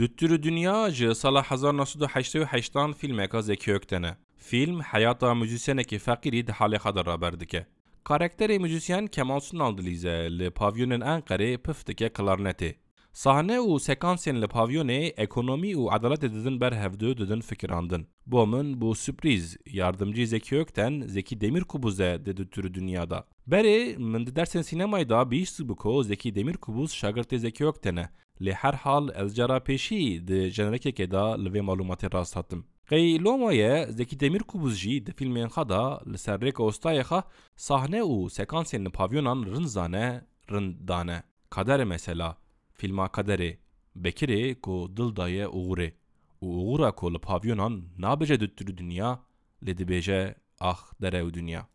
Düttürü Dünya ji sala 1988 filmeka Zeki Ökten'e. Film hayata halê xwe de raber dike. Karakterê müzisyen Kemal Sunal dilize li pavyonên Enqerê pif dike klarnetê. Sahne û sekansên li pavyonê ekonomî û edaletê didin ber hevdû didin fikirandin. Bo min bu sürpriz yardımcı Zeki Ökten Zeki Demirkubuz e di Düttürü Dünyada. Berê min di dersên sînemayê da bihîst bû Zeki Demirkubuz şagirtê Zeki Ökten e. Lê her hal ez cara pêşî di jenerekekê da li vê malûmatê rast hatim. Qey Lomoye Zeki Demirkubuz jî di filmên xwe da li ser rêka ostayê xwe sahne û sekansên li pavyonan rind zane rind dane. Kaderê mesela, filma Kaderê, Bekirê ku dil daye Uğurê û Uğura ku li pavyonan nabêje dünya lê dibêje ax dere û dünya.